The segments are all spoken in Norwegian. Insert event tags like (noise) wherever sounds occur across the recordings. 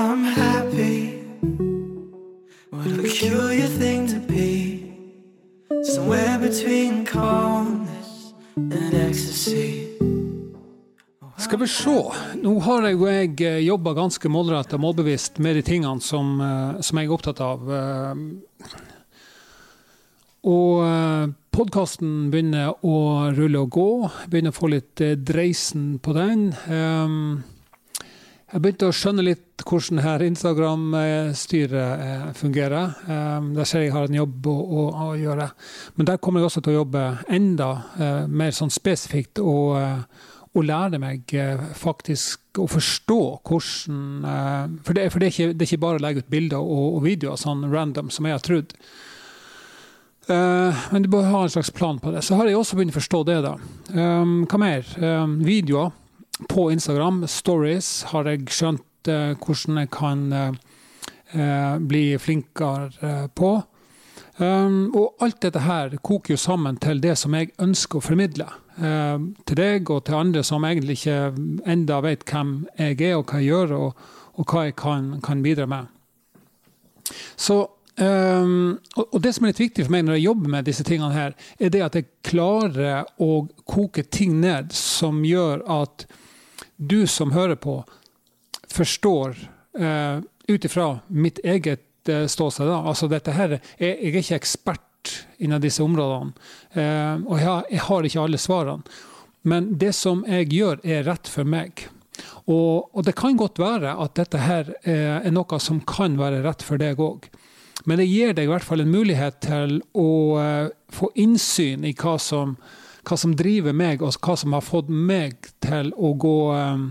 I'm happy. What a peculiar thing to be. Somewhere between calmness and ecstasy. Skal vi se. Nå har jeg, jeg jobba ganske målretta og målbevisst med de tingene som, eh, som jeg er opptatt av. Eh, Og podkasten begynner å rulle og gå. Begynner å få litt eh, dreisen på den. Jeg begynte å skjønne litt hvordan her Instagram-styret eh, fungerer. Um, Der ser jeg jeg har en jobb å, å, å gjøre. Men der kommer jeg også til å jobbe enda eh, mer sånn spesifikt og, eh, og lære meg faktisk å forstå hvordan For, det, for det, er ikke, det er ikke bare å legge ut bilder og, og videoer sånn random som jeg har trodd. Men du bør ha en slags plan på det. Så har jeg også begynt å forstå det, da. Um, hva mer? Um, videoer på Instagram, stories, har jeg skjønt eh, hvordan jeg kan eh, eh, bli flinkere eh, på. Um, og alt dette her koker jo sammen til det som jeg ønsker å formidle. eh, til deg og til andre som egentlig ikke enda vet hvem jeg er og hva jeg gjør, og, og hva jeg kan, kan bidra med. Så Um, og, og det som er litt viktig for meg når jeg jobber med disse tingene, her, er det at jeg klarer å koke ting ned som gjør at du som hører på, forstår eh, ut ifra mitt eget eh, ståsted. Altså dette her, jeg, jeg er ikke ekspert innen disse områdene, eh, og jeg jeg har ikke alle svarene. Men det som jeg gjør, er rett for meg. Og, og det kan godt være at dette her er noe som kan være rett for deg òg. Men det gir deg i hvert fall en mulighet til å uh, få innsyn i hva som, hva som, driver meg, og hva som har fått meg til å gå um,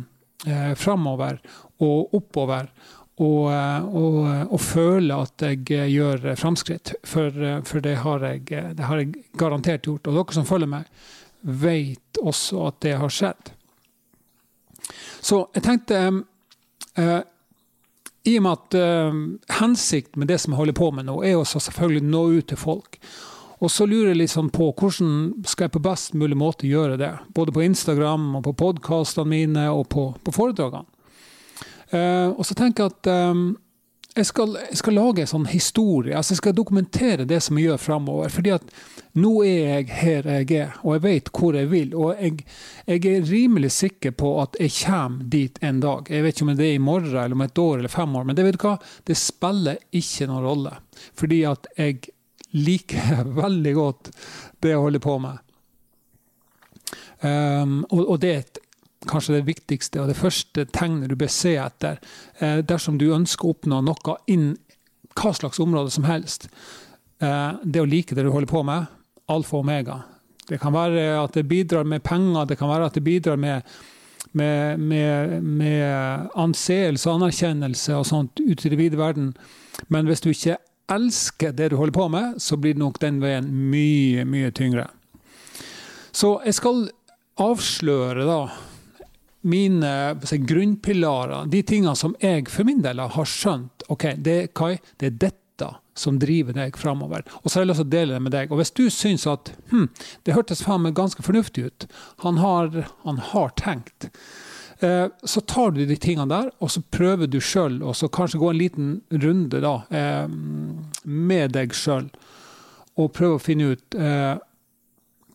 uh, framover og oppover. Og, uh, og, og, føle at jeg gjør framskritt. For, for det, har jeg, det, har jeg, garantert gjort. Og dere som følger meg, vet også at det har skjedd. Så jeg tenkte eh, i og med at uh, hensikten med det som jeg holder på med nå, er å selvfølgelig nå ut til folk. Og så lurer jeg sånn på hvordan skal jeg på best mulig måte gjøre det? Både på Instagram og på podkastene mine og på, på foredragene. Uh, og så tenker jeg at um, jeg, skal, jeg, skal, lage en sånn historie. altså Jeg skal dokumentere det som jeg gjør framover. fordi at nå er jeg her jeg er, og jeg vet hvor jeg vil. Og jeg, jeg, er rimelig sikker på at jeg kommer dit en dag. Jeg vet ikke om det er i morgen, eller om et år eller fem år, men det, vet du hva? det spiller ikke noen rolle. Fordi at jeg liker (laughs) veldig godt det jeg holder på med. Um, og, og, det er kanskje det viktigste og det første tegnet du bør se etter eh, dersom du ønsker å oppnå noe innen hva slags område som helst. Eh, det å like det du holder på med, alfa og omega. Det kan være at det bidrar med penger, det kan være at det bidrar med, med, med, med anseelse og anerkjennelse og sånt ut i den vide verden. Men hvis du ikke elsker det du holder på med, så blir nok den veien mye, mye tyngre. Så jeg skal avsløre da mine se, grunnpilarer, de tingene som jeg for min del har skjønt ok, det, Kai, det er dette som driver deg framover. Og så har jeg lyst til å dele det med deg. Og hvis du syns at hm, det hørtes faen meg ganske fornuftig ut, han har, han har tenkt, så tar du de tingene der, og så prøver du sjøl, og så kanskje gå en liten runde da, eh, med deg sjøl, og prøve å finne ut eh,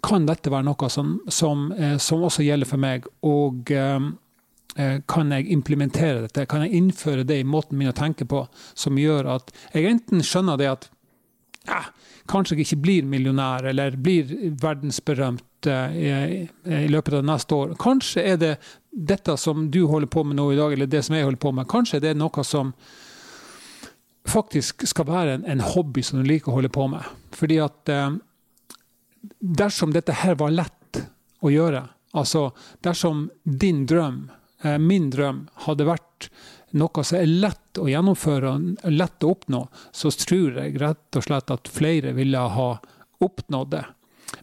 kan dette være noe som, som, eh, som også gjelder for meg? Og eh, eh, kan jeg implementere dette? Kan jeg innføre det i måten min å tenke på, som gjør at jeg enten skjønner det at ja, kanskje jeg ikke blir millionær eller blir verdensberømt i, i løpet av neste år. Kanskje er det dette som du holder på med nå i dag, eller det som jeg holder på med, kanskje det er noe som faktisk skal være en, en hobby som du liker å holde på med. Fordi at dersom dette her var lett å gjøre, altså dersom din drøm, eh, min drøm, hadde vært noe som er lett å gjennomføre og lett å oppnå, så tror jeg rett og slett at flere ville ha oppnådd det.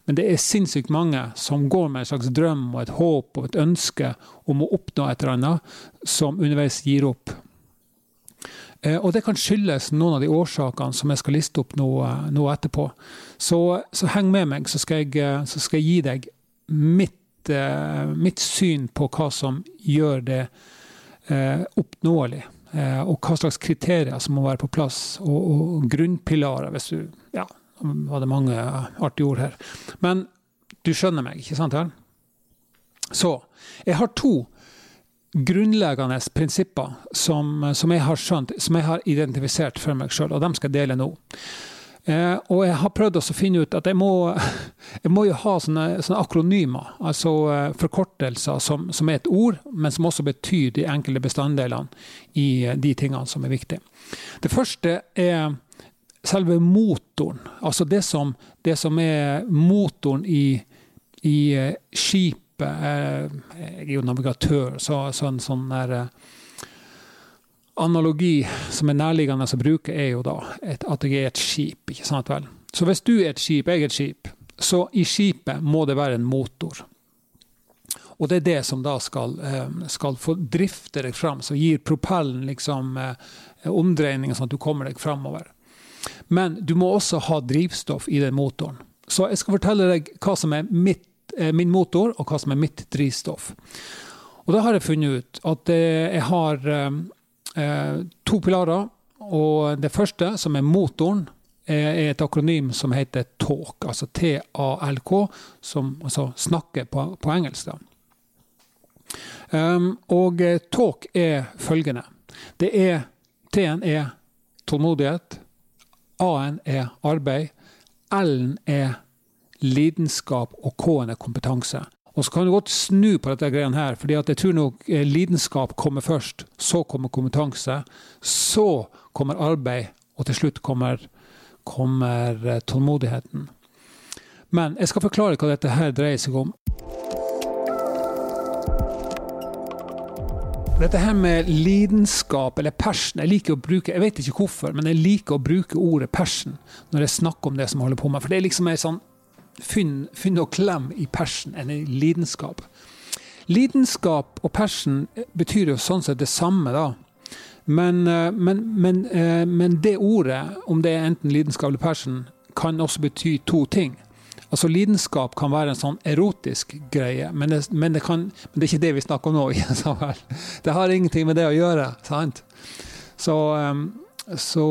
Men det er sinnssykt mange som går med en slags drøm og et håp og et ønske om å oppnå et eller annet, som underveis gir opp. Eh, og det kan skyldes noen av de årsakene som jeg skal liste opp nå, eh, nå etterpå. Så, så, heng med meg, så skal jeg, eh, så skal jeg gi deg mitt, mitt, syn på hva som gjør det oppnåelig. og hva slags kriterier som må være på plass, og, og grunnpilarer, hvis du Ja, var det mange artige ord her. Men du skjønner meg, ikke sant? Her? Så jeg har to grunnleggende prinsipper som, som, jeg har skjønt, som jeg har identifisert for meg sjøl, og dem skal jeg dele nå. Eh, og jeg har prøvd å finne ut at jeg må, (laughs) jeg må jo ha sånne, sånne akronymer, altså eh, forkortelser som, som, er et ord, men som også betyr de enkelte bestanddelene i eh, de tingene som er viktige. Det første er selve motoren, altså det som, det som er motoren i, i eh, skipet. Eh, jeg er jo navigatør, så, så en sånn der analogi som er nærliggende å bruke, er jo da et, at jeg er et skip. ikke sant vel? Så hvis du er et skip, jeg er et skip, så i skipet må det være en motor. Og det er det som da skal, eh, skal få drifte deg fram, som gir propellen liksom eh, omdreininger, sånn at du kommer deg framover. Men du må også ha drivstoff i den motoren. Så jeg skal fortelle deg hva som er mitt, eh, min motor, og hva som er mitt drivstoff. Og da har jeg funnet ut at jeg har Eh, to pilarer. Og det første, som er motoren, er et akronym som heter TALK, altså T-A-L-K, som altså snakker på, på engelsk. Um, og eh, talk er følgende. Det er T-en er tålmodighet. A-en er arbeid. L-en er lidenskap, og K-en er kompetanse. Og så kan du godt snu på dette greiene her, fordi jeg tror nok eh, lidenskap kommer først. Så kommer kompetanse. Så kommer arbeid, og til slutt kommer, kommer eh, tålmodigheten. Men jeg skal forklare hva dette her dreier seg om. Dette her med lidenskap eller passion Jeg liker å bruke, jeg vet ikke hvorfor, men jeg liker å bruke ordet passion når jeg snakker om det som jeg holder på med. For det er liksom en sånn finn, finn og klem i persen enn i lidenskap. Lidenskap og persen betyr jo sånn sett det samme, da. Men, eh, men, men, eh, men, det ordet, om det er enten lidenskap eller persen, kan også bety to ting. Altså Lidenskap kan være en sånn erotisk greie, men det, men det, kan, men det er ikke det vi snakker om nå. (laughs) Det har ingenting med det å gjøre. sant? Så, eh, så,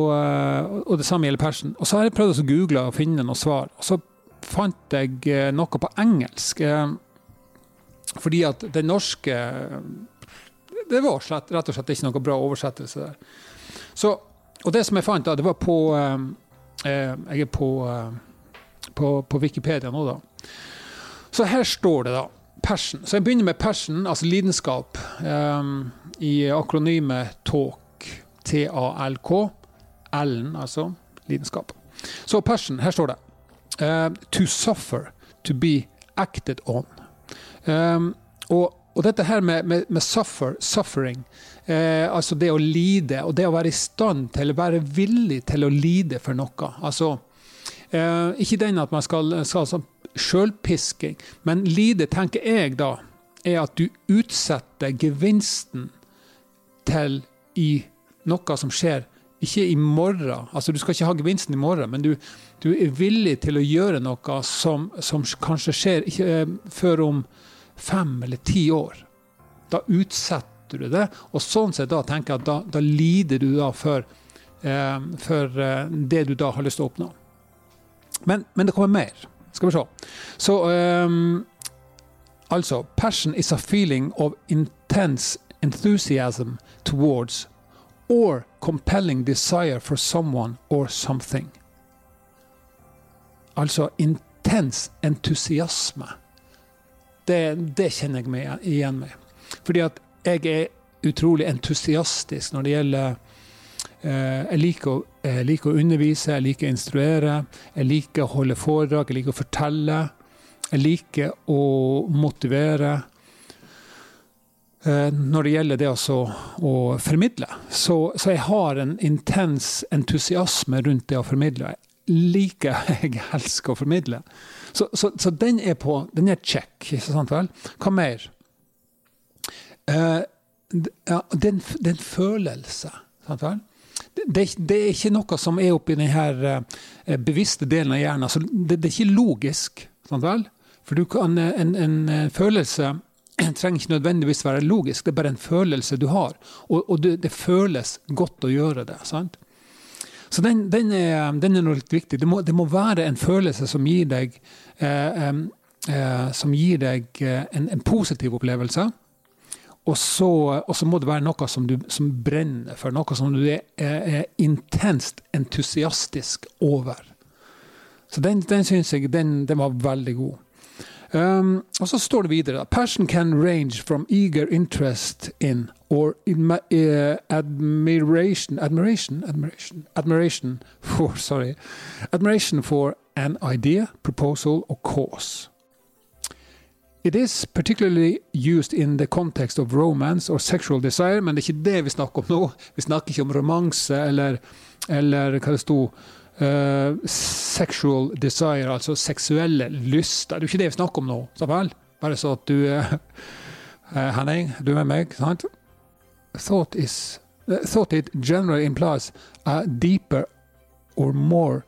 og det samme gjelder persen. Og så har jeg prøvd å google og finne noen svar. Og så fant jeg eh, noe på engelsk. Eh, fordi at den norske Det var slett, rett og slett ikke noe bra oversettelse der. Så, og det som jeg fant, da, det var på eh, Jeg er på, på, på Wikipedia nå, da. Så her står det, da. Passion. Så jeg begynner med passion, altså lidenskap, um, i akronymet TALK. T-A-L-K. L-en, altså lidenskap. Så passion, her står det. Uh, to suffer, to be acted on. Um, og, og, dette her med, med, med suffer, suffering, uh, altså det å lide, og det å være i stand til å være villig til å lide for noe. Altså, ikke den at man skal, skal sjølpisking, men lide, tenker jeg da, er at du utsetter gevinsten til i noe som skjer ikke i morgen. Altså, du skal ikke ha gevinsten i morgen, men du, du er villig til å gjøre noe som, som kanskje skjer ikke, eh, før om fem eller ti år. Da utsetter du det, og sånn sett da tenker jeg at da, da lider du da for, eh, for eh, det du da har lyst til å oppnå. Men, men, det kommer mer. Skal vi se. Så um, altså Passion is a feeling of intense enthusiasm towards or compelling desire for someone or something. Altså intens entusiasme. Det, det kjenner jeg meg igjen med. Fordi at jeg er utrolig entusiastisk når det gjelder jeg, liker å, jeg liker å undervise, jeg liker å instruere, jeg liker å holde foredrag, jeg liker å fortelle. Jeg liker å motivere. Eh, når det gjelder det også å formidle. Så, så, jeg har en intens entusiasme rundt det å formidle. Jeg liker, (laughs) jeg elsker å formidle. Så, så, så den er på, den er check. ikke sant vel? Hva mer? Ja, det, er en følelse. sant vel? Det, det, er ikke noe som er oppi denne uh, bevisste delen av hjernen. Altså, det, det, er ikke logisk. sant vel? For du kan, en, en, en følelse (clears throat) trenger ikke nødvendigvis være logisk, det er bare en følelse du har. Og, og det, det, føles godt å gjøre det. sant? Så den, den, er, den er noe litt viktig. Det må, det må, være en følelse som gir deg, eh, eh, som gir deg eh, en, en, positiv opplevelse. Og så, og så, må det være noe som du som brenner for, noe som du er, er intenst entusiastisk over. Så den, den syns jeg den, den, var veldig god. Um, og så står det videre Passion can range from eager interest in or in, uh, admiration admiration admiration admiration for sorry admiration for an idea, proposal or cause. It is particularly used in the context of romance or sexual desire, men det er ikke det vi snakker om nå. Vi snakker ikke om romanse eller, eller hva det sto Uh, sexual desire, altså seksuelle lyster. Det er jo ikke det vi snakker om nå. Så vel? Bare så at du uh, Henning, du er med meg, sant? Thought, is, uh, thought it generally implies a deeper or more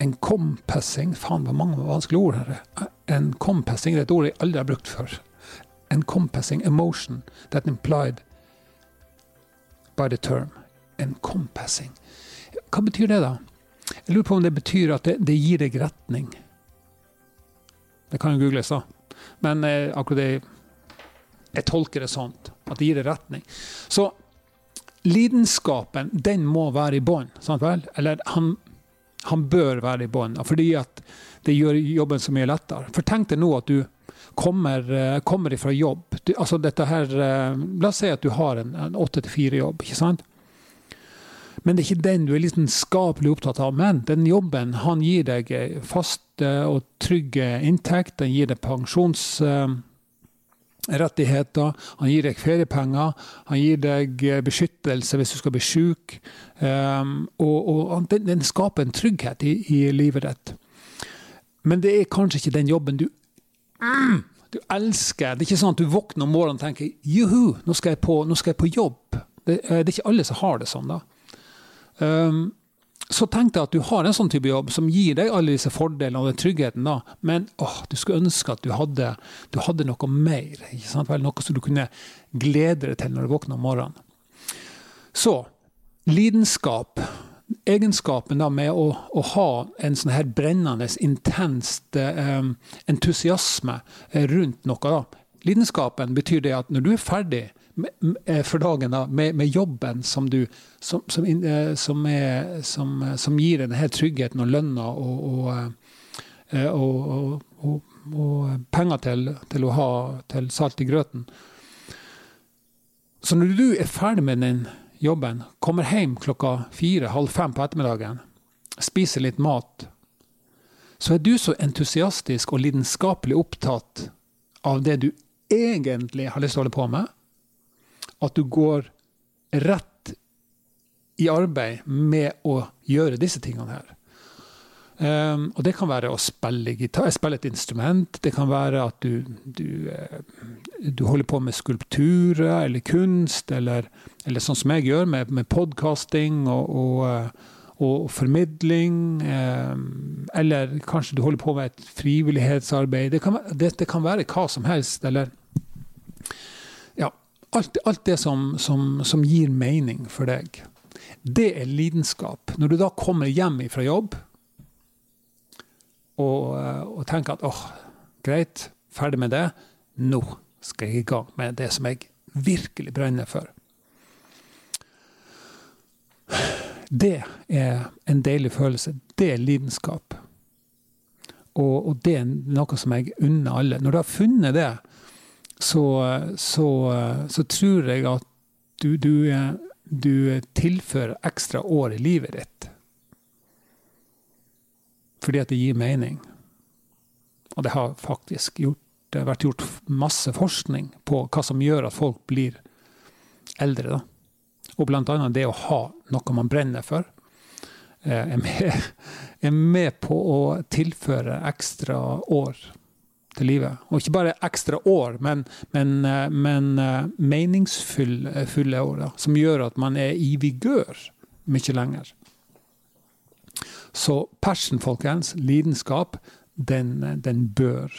encompassing Faen, hvor mange vanskelige ord her Encompassing det er et ord jeg aldri har brukt før. Encompassing emotion that implied by the term. Encompassing. Hva betyr det, da? Jeg lurer på om det betyr at det, det gir deg retning. Det kan jo googles, da. Men eh, akkurat det Jeg tolker det sånn. At det gir deg retning. Så lidenskapen, den må være i bånn. Eller han, han, bør være i bånn. Fordi at det gjør jobben så mye lettere. For tenk deg nå at du kommer, eh, kommer ifra jobb. Du, altså dette her, eh, La oss si at du har en åtte til fire-jobb. ikke sant? Men det er ikke den du er lidenskapelig opptatt av. Men den jobben han gir deg fast og trygg inntekt, den gir deg pensjonsrettigheter, han gir deg feriepenger, han gir deg beskyttelse hvis du skal bli syk. Og, og den, den, skaper en trygghet i, i, livet ditt. Men det er kanskje ikke den jobben du mm, du elsker. Det er ikke sånn at du våkner om morgenen og tenker juhu, nå skal jeg på, skal jeg på jobb. Det, det, er ikke alle som har det sånn. da. Um, så tenk deg at du har en sånn type jobb som gir deg alle disse fordelene og den tryggheten, da. men åh, du skulle ønske at du hadde, du hadde noe mer. Vel, noe som du kunne glede deg til når du våkner om morgenen. Så lidenskap. Egenskapen da med å, å ha en sånn her brennende, intenst eh, entusiasme rundt noe. da. Lidenskapen betyr det at når du er ferdig med, for dagen da, med, med, jobben som, du, som, som, eh, er, som gir deg denne tryggheten og lønna og, eh, og, og, og, penger til, til, å ha til salt i grøten. Så når du er ferdig med den jobben, kommer hjem klokka fire-halv fem på ettermiddagen, spiser litt mat, så er du så entusiastisk og lidenskapelig opptatt av det du egentlig har lyst til å holde på med, at du går rett i arbeid med å gjøre disse tingene her. Um, og det kan være å spille, gitar, spille et instrument. Det kan være at du, du, uh, du holder på med skulpturer eller kunst, eller, eller sånn som jeg gjør, med, med podkasting og, og, uh, og, formidling. Um, eller kanskje du holder på med et frivillighetsarbeid. Det kan, det, det kan være hva som helst. Eller alt, alt det som, som, som, gir mening for deg, det er lidenskap. Når du da kommer hjem fra jobb og, eh, og tenker at åh, greit, ferdig med det, nå skal jeg i gang med det som jeg virkelig brenner for. Det er en deilig følelse. Det er lidenskap. Og, og det er noe som jeg unner alle. Når du har funnet det, så, så, så tror jeg at du, du, du, tilfører ekstra år i livet ditt. Fordi at det gir mening. Og det har faktisk gjort, det har vært gjort masse forskning på hva som gjør at folk blir eldre. Da. Og bl.a. det å ha noe man brenner for, eh, er med, (laughs) er med på å tilføre ekstra år til livet. Og ikke bare ekstra år, men, men, eh, men eh, meningsfulle år. Da, som gjør at man er i vigør mye lenger. Så passion, folkens, lidenskap, den, den bør,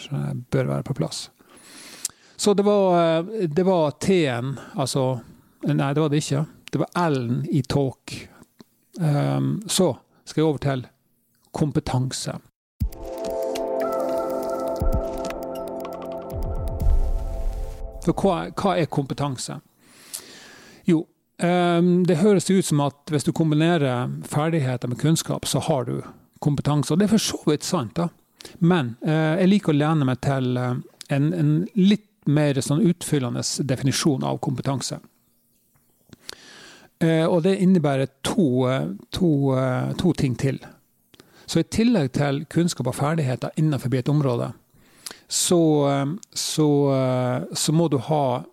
bør, være på plass. Så det var, det var T-en, altså Nei, det var det ikke. Det var L-en i talk. Um, så skal jeg over til kompetanse. For hva, hva er kompetanse? Jo, det høres ut som at hvis du kombinerer ferdigheter med kunnskap, så har du kompetanse. Og det er for så vidt sant, da. Men uh, jeg liker å lene meg til uh, en, en, litt mer sånn utfyllende definisjon av kompetanse. Uh, og det innebærer to, to, to ting til. Så i tillegg til kunnskap og ferdigheter innenfor et område, så, eh, så, eh, så, må du ha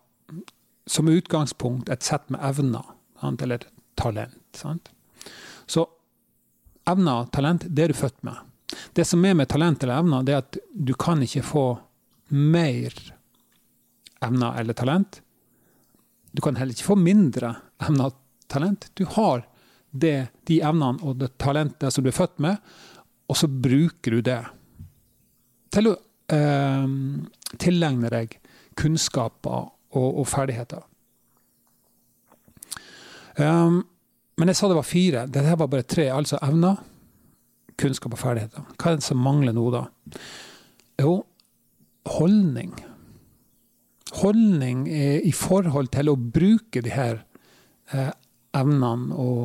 som utgangspunkt et sett med evner, eller talent. Sant? Så evner og talent, det er du født med. Det som er med talent eller evner, det er at du kan ikke få mer evner eller talent. Du kan heller ikke få mindre evner og talent. Du har det, de evnene og det talentet som du er født med, og så bruker du det til å eh, tilegne deg kunnskaper og, og ferdigheter. Um, men jeg sa det var fire. Dette var bare tre. Altså evner, kunnskap og ferdigheter. Hva er det som mangler nå, da? Jo, holdning. Holdning i forhold til å bruke de her eh, evnene og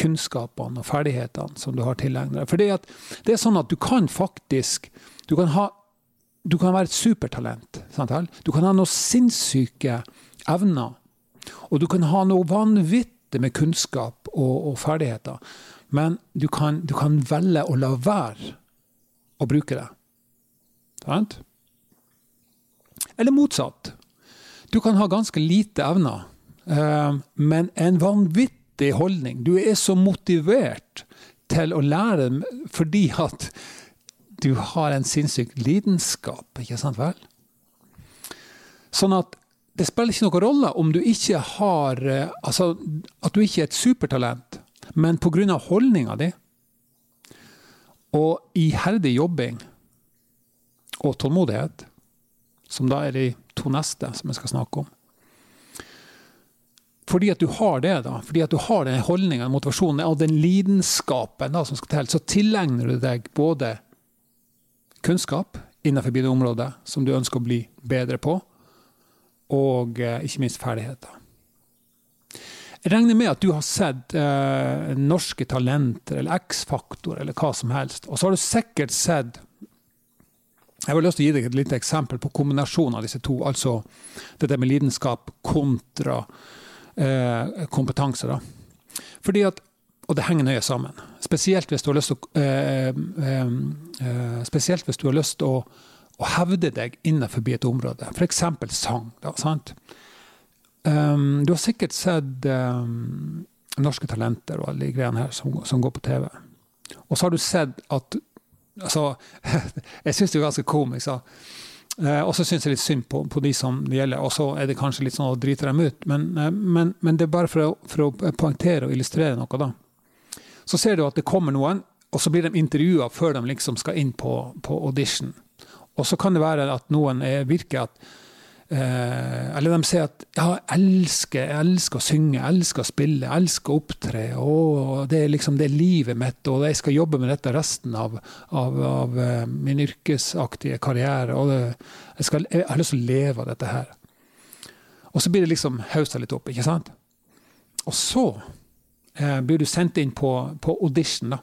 kunnskapene og ferdighetene som du har tilegnet deg. For det er sånn at du kan faktisk du kan, ha, du kan være et supertalent. Sant? Du kan ha noen sinnssyke evner. Og du kan ha noe vanvittig med kunnskap og, og ferdigheter. Men du kan, du kan, velge å la være å bruke det. Sant? Eller motsatt. Du kan ha ganske lite evner, eh, men en vanvittig holdning. Du er så motivert til å lære fordi at du har en sinnssyk lidenskap, ikke sant vel? Sånn at det spiller ikke noen rolle om du ikke har eh, Altså at du ikke er et supertalent, men pga. holdninga di og iherdig jobbing og tålmodighet, som da er de to neste som jeg skal snakke om fordi at du har det, da, fordi at du har den holdninga, motivasjonen og den lidenskapen da, som skal til, så tilegner du deg både kunnskap innenfor det området som du ønsker å bli bedre på, og eh, ikke minst ferdigheter. Jeg regner med at du har sett eh, Norske Talenter eller X-Faktor eller hva som helst. Og så har du sikkert sett Jeg har lyst til å gi deg et lite eksempel på kombinasjonen av disse to. Altså dette med lidenskap kontra eh, kompetanse. Da. Fordi at og det henger nøye sammen. Spesielt hvis du har lyst til å, eh, eh, eh spesielt hvis lyst å, å hevde deg innenfor et område. F.eks. sang. Da? Um, du har sikkert sett Norske Talenter og alle de greiene her som, som, går på TV. Og så har du sett at altså, (laughs) Jeg syns det er ganske komisk. Så. Uh, og så syns jeg litt synd på, på, de som det gjelder. Og så er det kanskje litt sånn å drite dem ut. Men, men, men det er bare for å, for å poengtere og illustrere noe, da. Så ser du at det kommer noen, og så blir de intervjua før de liksom skal inn på, på, audition. Og så kan det være at noen er, virker at eh, Eller de sier at ja, jeg elsker, jeg elsker å synge, jeg elsker å spille, jeg elsker å opptre. Og det er liksom det er livet mitt, og jeg skal jobbe med dette resten av, av, av uh, min yrkesaktige karriere. og det, jeg, skal, jeg, har lyst til å leve av dette her. Og så blir det liksom haussa litt opp, ikke sant? Og så eh, blir du sendt inn på, på audition. da.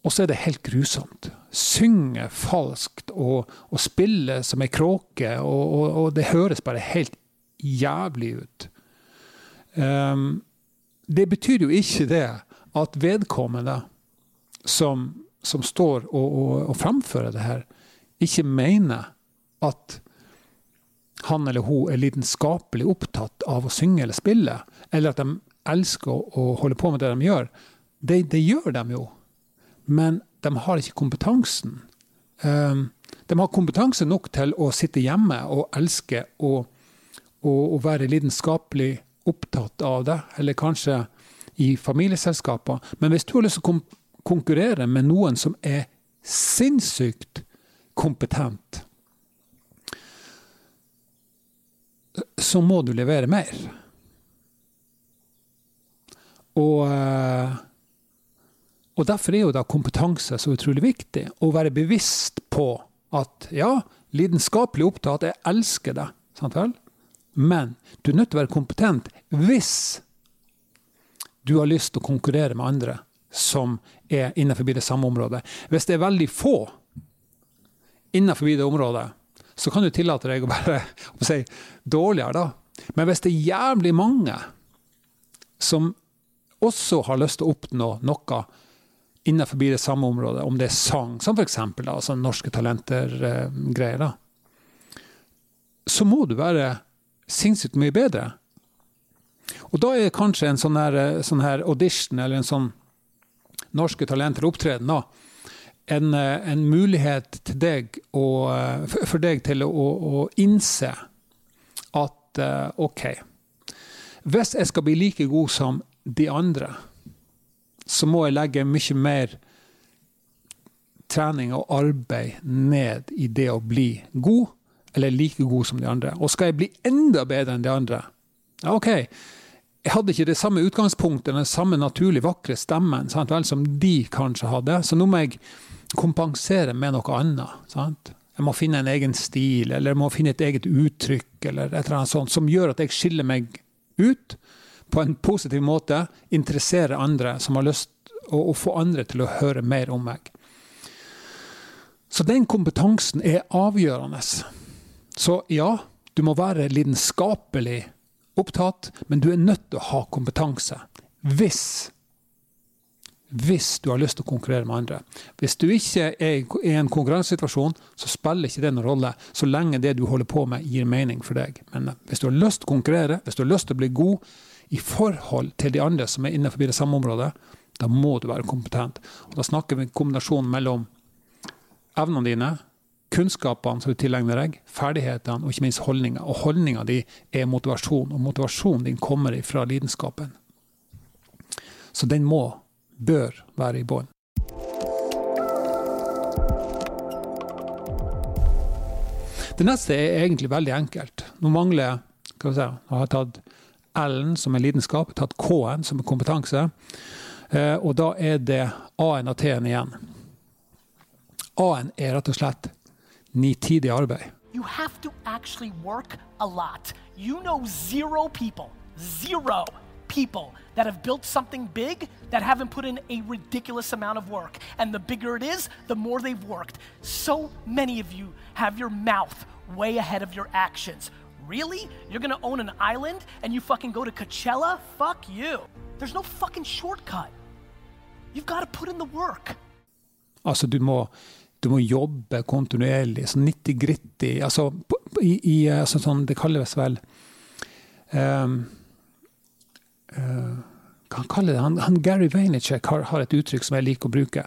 Og så er det helt grusomt. Synge falskt og, og spille som ei kråke, og, og, og, det høres bare helt jævlig ut. Um, det betyr jo ikke det at vedkommende som, som står og, og, og framfører det her, ikke mener at han eller hun er lidenskapelig opptatt av å synge eller spille, eller at de elsker å holde på med det de gjør. Det, det gjør de jo, men de har ikke kompetansen. Ehm, de har kompetanse nok til å sitte hjemme og elske og, og, og være lidenskapelig opptatt av det, eller kanskje i familieselskaper. Men hvis du har lyst til å konkurrere med noen som er sinnssykt kompetent, så må du levere mer. Og, eh, og derfor er jo da kompetanse så utrolig viktig. Å være bevisst på at ja, lidenskapelig opptatt, jeg elsker deg, sant vel? men du er nødt til å være kompetent hvis du har lyst til å konkurrere med andre som er innenfor det samme området. Hvis det er veldig få innenfor det området, så kan du tillate deg å være å (laughs) si, dårligere, da. Men hvis det er jævlig mange som også har lyst til å oppnå noe innenfor det samme området, om det er sang, som f.eks. Altså Norske Talenter-greier, eh, så må du være sinnssykt mye bedre. Og da er kanskje en sånn her, eh, sånn her audition, eller en sånn Norske Talenter-opptreden, da, en, eh, en, mulighet deg å, for deg til å, å innse at OK, hvis jeg skal bli like god som de andre, så må jeg legge mye mer trening og arbeid ned i det å bli god, eller like god som de andre. Og skal jeg bli enda bedre enn de andre, OK. Jeg hadde ikke det samme utgangspunktet, den samme naturlig vakre stemmen sant, vel, som de kanskje hadde, så nå må jeg kompensere med noe annet. Sant? Jeg må finne en egen stil, eller jeg må finne et eget uttrykk, eller et eller annet sånt, som gjør at jeg skiller meg ut på en positiv måte interesserer andre som har lyst å, å få andre til å høre mer om meg. Så den kompetansen er avgjørende. Så ja, du må være lidenskapelig opptatt, men du er nødt til å ha kompetanse. Hvis hvis du har lyst til å konkurrere med andre. Hvis du ikke er i en konkurransesituasjon, så spiller ikke det noen rolle, så lenge det du holder på med, gir mening for deg. Men hvis du har lyst til å konkurrere, hvis du har lyst til å bli god, i forhold til de andre som er innenfor det samme området, da må du være kompetent. Og da snakker vi kombinasjonen mellom evnene dine, kunnskapene som du tilegner deg, ferdighetene og ikke minst holdninger. Og holdninga di er motivasjon, og motivasjonen din kommer fra lidenskapen. Så den må, bør, være i bånn. Det neste er egentlig veldig enkelt. Nå mangler hva si, jeg har tatt L-en, som er lidenskap, tatt K-en, som er kompetanse. Eh, og da er det A-en og T-en igjen. A-en er rett og slett nitidig arbeid. You have to actually work a lot. You know zero people, zero people that have built something big that haven't put in a ridiculous amount of work. And the bigger it is, the more they've worked. So many of you have your mouth way ahead of your actions. Really? You're gonna own an island and you fucking go to Coachella? Fuck you. There's no fucking shortcut. You've got to put in the work. Altså, du må, du må jobbe kontinuerlig, sånn nitty-gritty. Altså, i, i, altså, sånn, det kalles vel um, uh, han kaller det? Han, han Gary Vaynerchuk har, har, et uttrykk som jeg liker å bruke.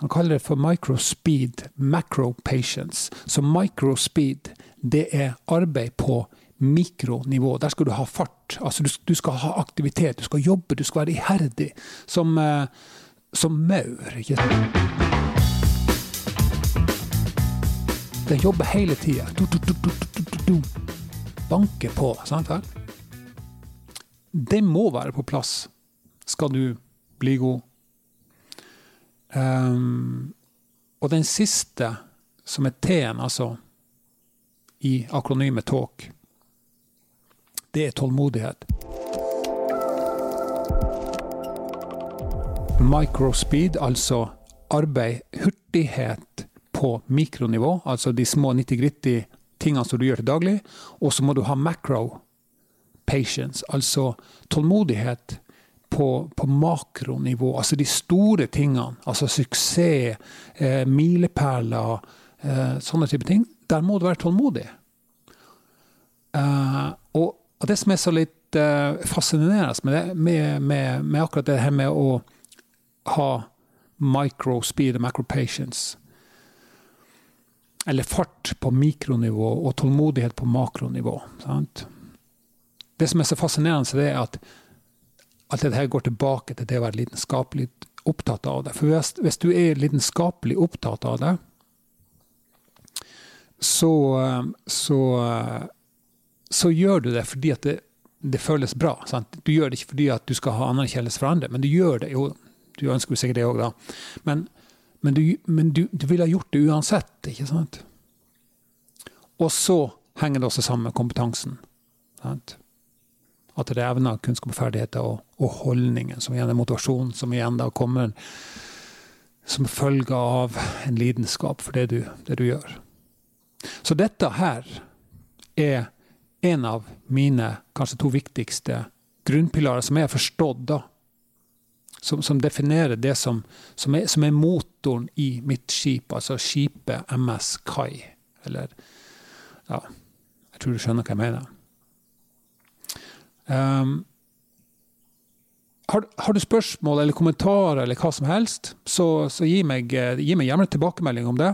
Han kaller det for microspeed, macro patience. Så microspeed, det er arbeid på mikronivå. Der skal du ha fart. Altså du, du, skal ha aktivitet, du skal jobbe, du skal være iherdig. Som, uh, som maur. ikke sant? Den jobber hele tida. Banker på. sant vel? Det må være på plass skal du bli god. Um, og den siste, som er T-en, altså i akronymet TALK, det er tålmodighet. Microspeed, altså arbeid, hurtighet på mikronivå, altså de små nitty-gritty tingene som du gjør til daglig. Og så må du ha macro patience, altså tålmodighet på, på, makronivå. Altså de store tingene. Altså suksess, eh, milepæler, eh, sånne type ting der må du være tålmodig. Uh, og det som er så litt uh, fascinerende med, det, med, med, med, akkurat det her med å ha micro speed og macro patience, eller fart på mikronivå og tålmodighet på makronivå sant? Det som er så fascinerende, det er at, at dette går tilbake til det å være lidenskapelig opptatt av det. For hvis, hvis du er lidenskapelig opptatt av det, så, så, så gjør du det fordi at det, det føles bra. Sant? Du gjør det ikke fordi at du skal ha anerkjennelse fra andre, men du gjør det jo. Du ønsker jo sikkert det òg, da. Men, men, du, men du, du ville ha gjort det uansett, ikke sant? Og så henger det også sammen med kompetansen. Sant? At det er evner, kunnskap og ferdigheter og, og holdningen, som igjen er motivasjon, som igjen da kommer som følge av en lidenskap for det du, det du gjør. Så dette her er en av mine kanskje to viktigste grunnpilarer, som jeg har forstått, da. Som, som definerer det som, som, er, som, er, motoren i mitt skip, altså skipet MS Kai. Eller Ja, jeg tror du skjønner hva jeg mener. Um, har, har, du spørsmål eller kommentarer eller hva som helst, så, så gi, meg, eh, gi, meg, gjerne tilbakemelding om det.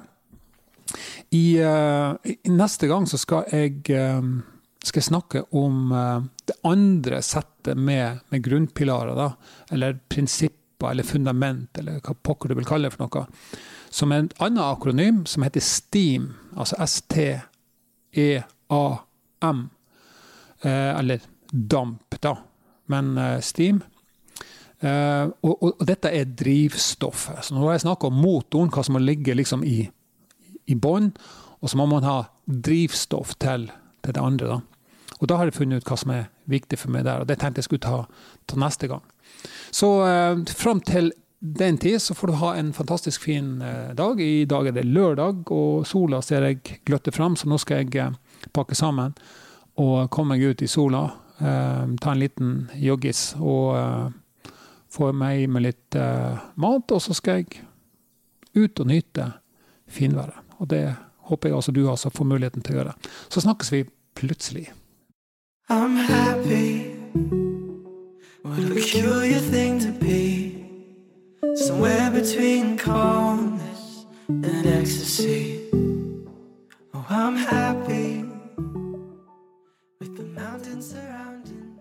I, uh, i, neste gang så skal jeg, um, skal jeg snakke om uh, det andre settet med, med grunnpilarer, da, eller prinsipper eller fundament, eller hva pokker du vil kalle det for noe. Som er et annet akronym som heter STEAM, altså S-T-E-A-M. eller damp, da, men uh, steam. Uh, og, og, dette er drivstoffet. Så nå har jeg snakka om motoren, hva som må ligge liksom i, i bånn. Og så må man ha drivstoff til, til, det andre. Da. Og da har jeg funnet ut hva som er viktig for meg der, og det tenkte jeg skulle ta, ta neste gang. Så uh, fram til den tid så får du ha en fantastisk fin uh, dag. I dag er det lørdag, og sola ser jeg gløtte fram, så nå skal jeg uh, pakke sammen og komme meg ut i sola Eh, ta en liten joggis og eh, få meg med litt eh, mat. Og så skal jeg ut og nyte finværet. Og det håper jeg også du også får muligheten til å gjøre. Så snakkes vi plutselig. I'm happy. What a peculiar thing to be. Somewhere between calmness and ecstasy. Oh, I'm happy. with the mountains surrounding